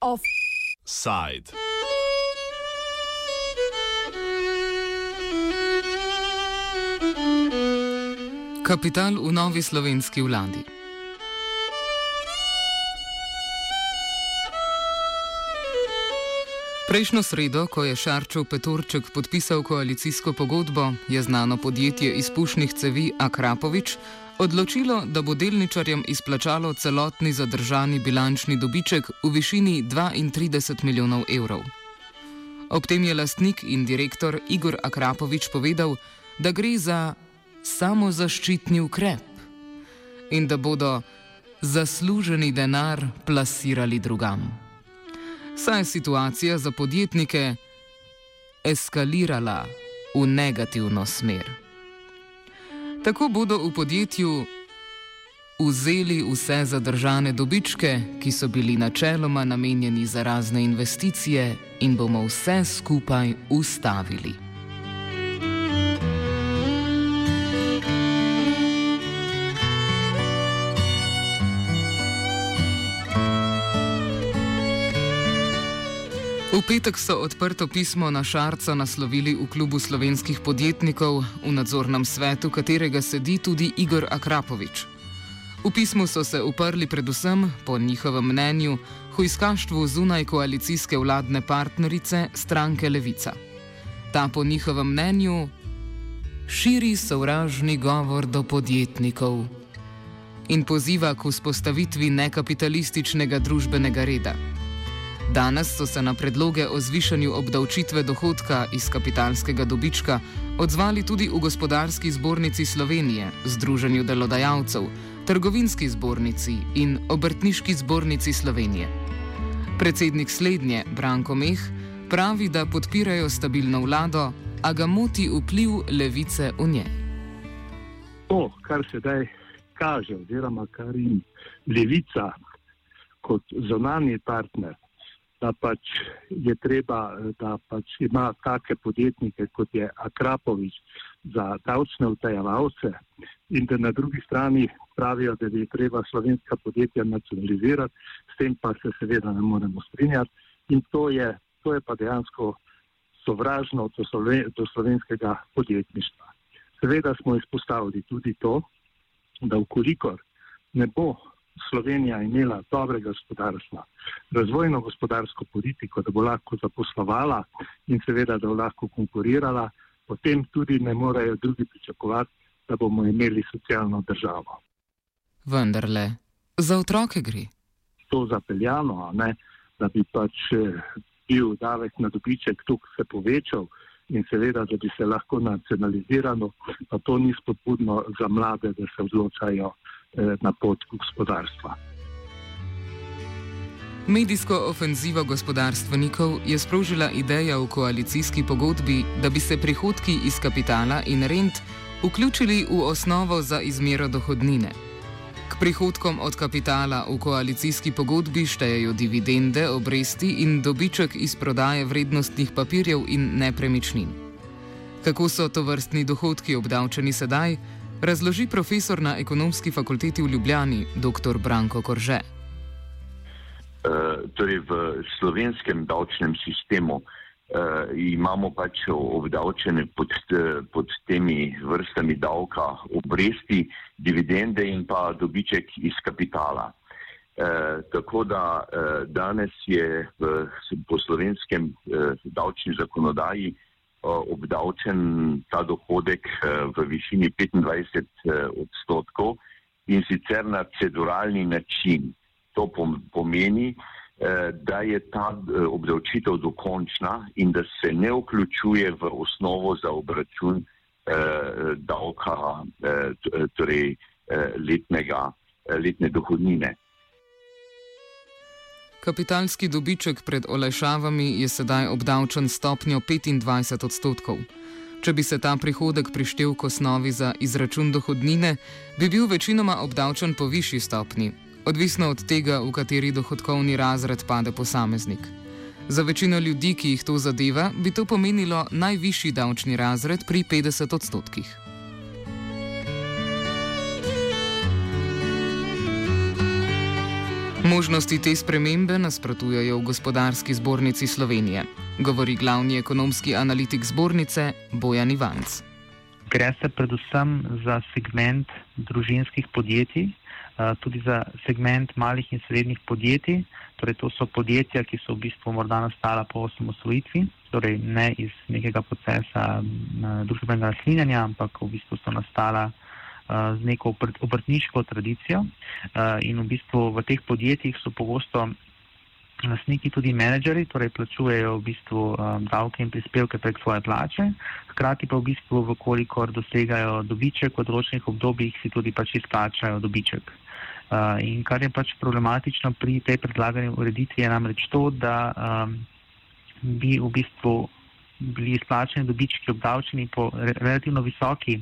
Offside. Kapital v novi slovenski vladi. Prejšnjo sredo, ko je Šarčov Petorček podpisal koalicijsko pogodbo, je znano podjetje izpušnih cevi Akrapovič odločilo, da bo delničarjem izplačalo celotni zadržani bilančni dobiček v višini 32 milijonov evrov. Ob tem je lastnik in direktor Igor Akrapovič povedal, da gre za samozaščitni ukrep in da bodo zasluženi denar plasirali drugam saj je situacija za podjetnike eskalirala v negativno smer. Tako bodo v podjetju vzeli vse zadržane dobičke, ki so bili načeloma namenjeni za razne investicije, in bomo vse skupaj ustavili. V petek so odprto pismo na Šarca naslovili v klubu slovenskih podjetnikov, v nadzornem svetu katerega sedi tudi Igor Akrapovič. V pismu so se uprli predvsem, po njihovem mnenju, hujskaštvu zunaj koalicijske vladne partnerice stranke Levica. Ta po njihovem mnenju širi sovražni govor do podjetnikov in poziva k vzpostavitvi nekapitalističnega družbenega reda. Danes so se na predloge o zvišanju obdavčitve dohodka iz kapitalskega dobička odzvali tudi v Gospodarski zbornici Slovenije, Združenju delodajalcev, Trgovinski zbornici in Obrtniški zbornici Slovenije. Predsednik slednje, Branko Meh, pravi, da podpirajo stabilno vlado, a ga moti vpliv levice v nje. To, kar se zdaj kaže, oziroma kar jim levica kot zonani partner da pač je treba, da pač ima take podjetnike, kot je Akrapovič, za davčne utajevalce in da na drugi strani pravijo, da je treba slovenska podjetja nacionalizirati, s tem pa se seveda ne moremo strinjati in to je, to je pa dejansko sovražno do, sloven, do slovenskega podjetništva. Seveda smo izpostavili tudi to, da ukolikor ne bo Slovenija imela dobrega gospodarstva, razvojno gospodarsko politiko, da bo lahko zaposlovala in seveda, da bo lahko konkurirala, potem tudi ne morejo drugi pričakovati, da bomo imeli socialno državo. Vendarle, za otroke gre. To zapeljano, ne, da bi pač eh, bil davek na dobiček tukaj se povečal in seveda, da bi se lahko nacionalizirano, pa to ni spodbudno za mlade, da se odločajo. Eh, na pot gospodarstva. Medijsko ofenzivo gospodarstvenikov je sprožila ideja v koalicijski pogodbi, da bi se prihodki iz kapitala in rent vključili v osnovo za izmero dohodnine. K prihodkom od kapitala v koalicijski pogodbi štejejo dividende, obresti in dobiček iz prodaje vrednostnih papirjev in nepremičnin. Kako so to vrstni dohodki obdavčeni sedaj? Razloži profesor na ekonomski fakulteti v Ljubljani, dr. Branko Korže. Uh, torej v slovenskem davčnem sistemu uh, imamo pač obdavčene pod, pod temi vrstami davka obresti, dividende in pa dobiček iz kapitala. Uh, tako da uh, danes je v, po slovenskem uh, davčni zakonodaji uh, obdavčen ta dohodek v višini 25 odstotkov in sicer na ceduralni način. To pomeni, da je ta obdavčitev dokončna in da se ne vključuje v osnovo za obračun davka, torej letnega, letne dohodnine. Kapitalski dobiček pred olajšavami je sedaj obdavčen stopnjo 25 odstotkov. Če bi se ta prihodek prištel k osnovi za izračun dohodnine, bi bil večinoma obdavčen po višji stopni, odvisno od tega, v kateri dohodkovni razred pade posameznik. Za večino ljudi, ki jih to zadeva, bi to pomenilo najvišji davčni razred pri 50 odstotkih. Možnosti te spremembe nasprotujejo v gospodarski zbornici Slovenije, govori glavni ekonomski analitik zbornice Bojan Ivanc. Gre se predvsem za segment družinskih podjetij, tudi za segment malih in srednjih podjetij. Torej, to so podjetja, ki so v bistvu morda nastala po osamosvojitvi, torej ne iz nekega procesa družbenega naslinjanja, ampak v bistvu so nastala z neko obrtniško tradicijo. In v bistvu v teh podjetjih so pogosto lastniki tudi menedžeri, torej plačujejo v bistvu davke in prispevke prek svoje plače, hkrati pa v bistvu, vkolikor dosegajo dobiček v določenih obdobjih, si tudi pač izplačajo dobiček. In kar je pač problematično pri tej predlagani ureditvi, je namreč to, da bi v bistvu bili izplačeni dobički obdavčeni po re relativno visoki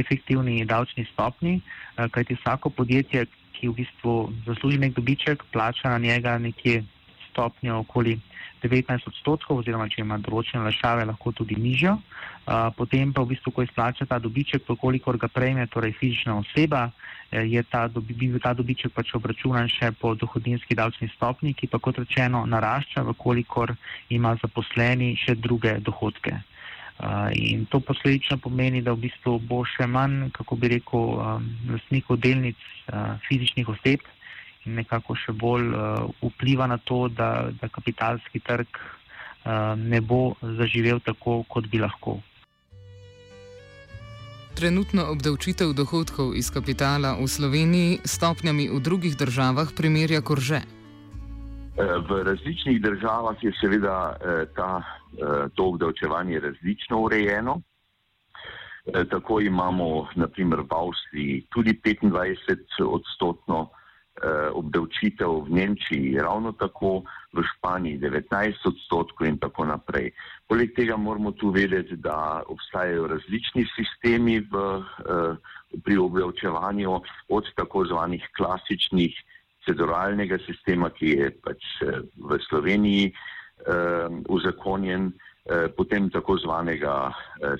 efektivni davčni stopni, uh, kajti vsako podjetje, ki v bistvu zasluži nek dobiček, plača na njega nekje stopnjo okoli 19 odstotkov, oziroma če ima določene lešave, lahko tudi nižjo. Uh, potem pa v bistvu, ko izplača ta dobiček, pokolikor ga prejme, torej fizična oseba, Eh, je ta, dobi, ta dobiček pač obračunan še po dohodninski davčni stopni, ki pa kot rečeno narašča, vkolikor ima zaposleni še druge dohodke. In to posledično pomeni, da v bistvu bo še manj, kako bi rekel, lastnikov delnic fizičnih oseb in nekako še bolj vpliva na to, da, da kapitalski trg ne bo zaživel tako, kot bi lahko. Trenutno obdavčitev dohodkov iz kapitala v Sloveniji s stopnjami v drugih državah primerja korže. Eh, v različnih državah je seveda eh, ta, eh, to obdavčevanje različno urejeno. Tako imamo naprimer v Avstriji tudi 25 odstotno obdavčitev v Nemčiji ravno tako, v Španiji 19 odstotkov in tako naprej. Poleg tega moramo tu vedeti, da obstajajo različni sistemi v, pri obdavčevanju od tako zvanih klasičnih cedoralnega sistema, ki je pač eh, v Sloveniji uzakonjen, potem tako zvanega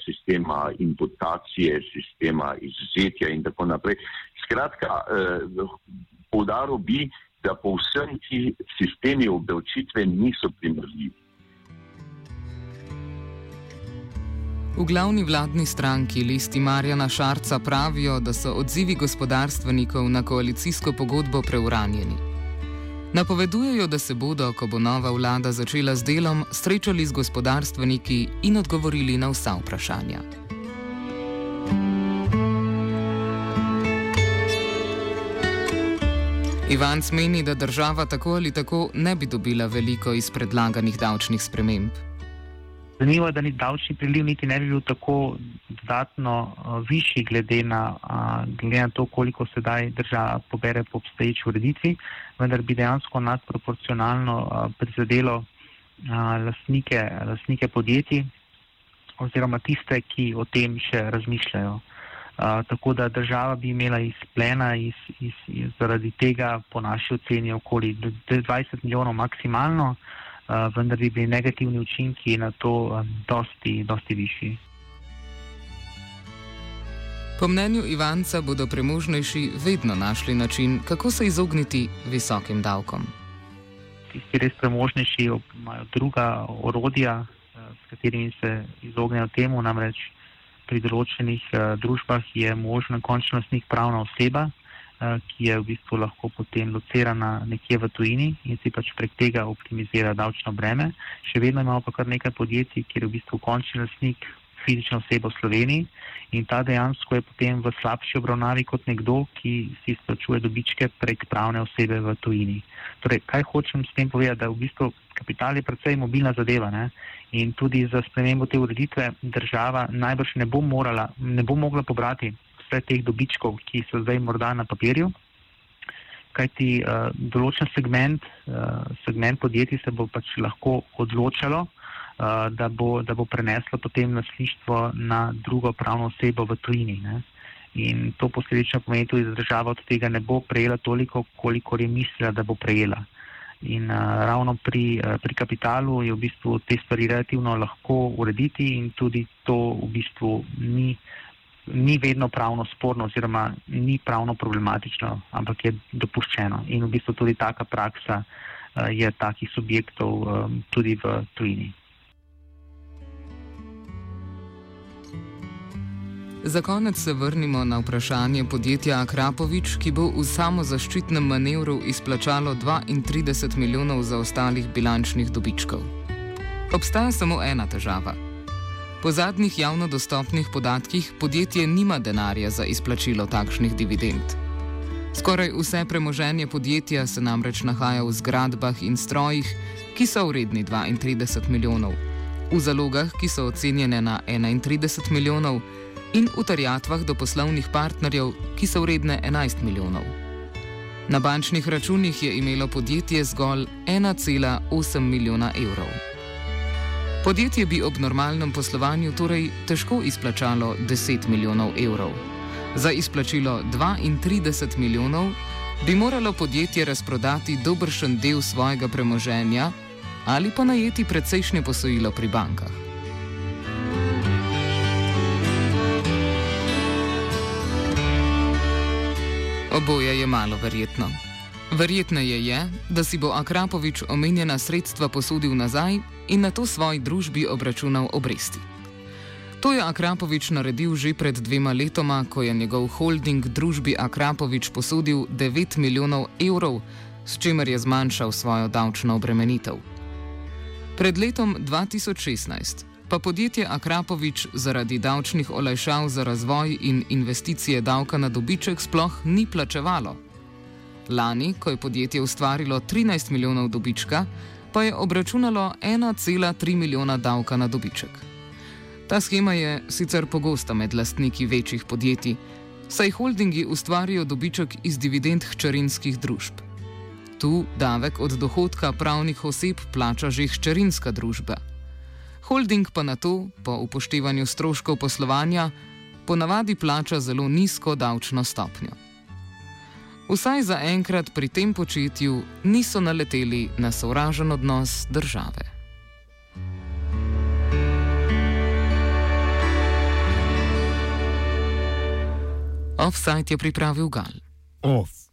sistema imputacije, sistema izvzetja in tako naprej. Skratka, Poudaril bi, da povsem ti sistemi obdavčitve niso primerljivi. V glavni vladni stranki listi Marjana Šarca pravijo, da so odzivi gospodarstvenikov na koalicijsko pogodbo preuranjeni. Napovedujejo, da se bodo, ko bo nova vlada začela z delom, srečali z gospodarstveniki in odgovorili na vsa vprašanja. Ivan meni, da država tako ali tako ne bi dobila veliko iz predlaganih davčnih sprememb. Zanimivo je, da ni davčni priliv niti ne bi bil tako dodatno uh, višji, glede na, uh, glede na to, koliko sedaj država pobere po obstoječi ureditvi, vendar bi dejansko nadproporcionalno uh, prizadelo uh, lasnike, lasnike podjetij oziroma tiste, ki o tem še razmišljajo. Tako da država bi imela izplena iz, iz, iz, zaradi tega, po naši oceni, okoli 20 milijonov maksimalno, uh, vendar bi bili negativni učinki na to um, dosti, dosti višji. Po mnenju Ivanca bodo premožnejši vedno našli način, kako se izogniti visokim davkom. Tisti res premožnejši imajo druga orodja, s katerimi se izognejo temu, namreč pri določenih družbah je možno končno lastnik pravna oseba, ki je v bistvu lahko potem locirana nekje v tujini in si pač prek tega optimizira davčno breme. Še vedno imamo pa kar nekaj podjetij, kjer je v bistvu končni lastnik fizična oseba v Sloveniji in ta dejansko je potem v slabši obravnavi kot nekdo, ki si izplačuje dobičke prek pravne osebe v tujini. Torej, kaj hočem s tem povedati, da v bistvu kapital je precej mobilna zadeva. Ne? In tudi za spremembo te ureditve država najbrž ne bo, morala, ne bo mogla pobrati vse teh dobičkov, ki so zdaj morda na papirju, kajti uh, določen segment, uh, segment podjetij se bo pač lahko odločalo, uh, da, bo, da bo preneslo potem naslištvo na drugo pravno osebo v tujini. Ne? In to posledično pomeni tudi, da država od tega ne bo prejela toliko, koliko je mislila, da bo prejela. In uh, ravno pri, uh, pri kapitalu je v bistvu te stvari relativno lahko urediti in tudi to v bistvu ni, ni vedno pravno sporno oziroma ni pravno problematično, ampak je dopuščeno. In v bistvu tudi taka praksa uh, je takih subjektov um, tudi v tujini. Za konec se vrnimo na vprašanje podjetja Akrapovič, ki bo v samozaščitnem manevru izplačalo 32 milijonov zaostalih bilančnih dobičkov. Obstaja samo ena težava. Po zadnjih javno dostopnih podatkih podjetje nima denarja za izplačilo takšnih dividend. Skoraj vse premoženje podjetja se namreč nahaja v zgradbah in strojih, ki so vredni 32 milijonov, v zalogah, ki so ocenjene na 31 milijonov in v terjatvah do poslovnih partnerjev, ki so vredne 11 milijonov. Na bančnih računih je imelo podjetje zgolj 1,8 milijona evrov. Podjetje bi ob normalnem poslovanju torej težko izplačalo 10 milijonov evrov. Za izplačilo 32 milijonov bi moralo podjetje razprodati dobršen del svojega premoženja ali pa najeti precejšnje posojilo pri bankah. Oboje je malo verjetno. Verjetneje je, da si bo Akrapovič omenjena sredstva posodil nazaj in na to svoji družbi obračunal obresti. To je Akrapovič naredil že pred dvema letoma, ko je njegov holding družbi Akrapovič posodil 9 milijonov evrov, s čimer je zmanjšal svojo davčno obremenitev. Pred letom 2016 pa podjetje Akrapovič zaradi davčnih olajšav za razvoj in investicije davka na dobiček sploh ni plačevalo. Lani, ko je podjetje ustvarilo 13 milijonov dobička, pa je obračunalo 1,3 milijona davka na dobiček. Ta schema je sicer pogosta med lastniki večjih podjetij, saj holdingi ustvarijo dobiček iz dividend hčerinskih družb. Tu davek od dohodka pravnih oseb plača že hčerinska družba. Holding pa na to, po upoštevanju stroškov poslovanja, ponavadi plača zelo nizko davčno stopnjo. Vsaj za enkrat pri tem početju niso naleteli na sovražen odnos države. Offside je pripravil Gal. Off.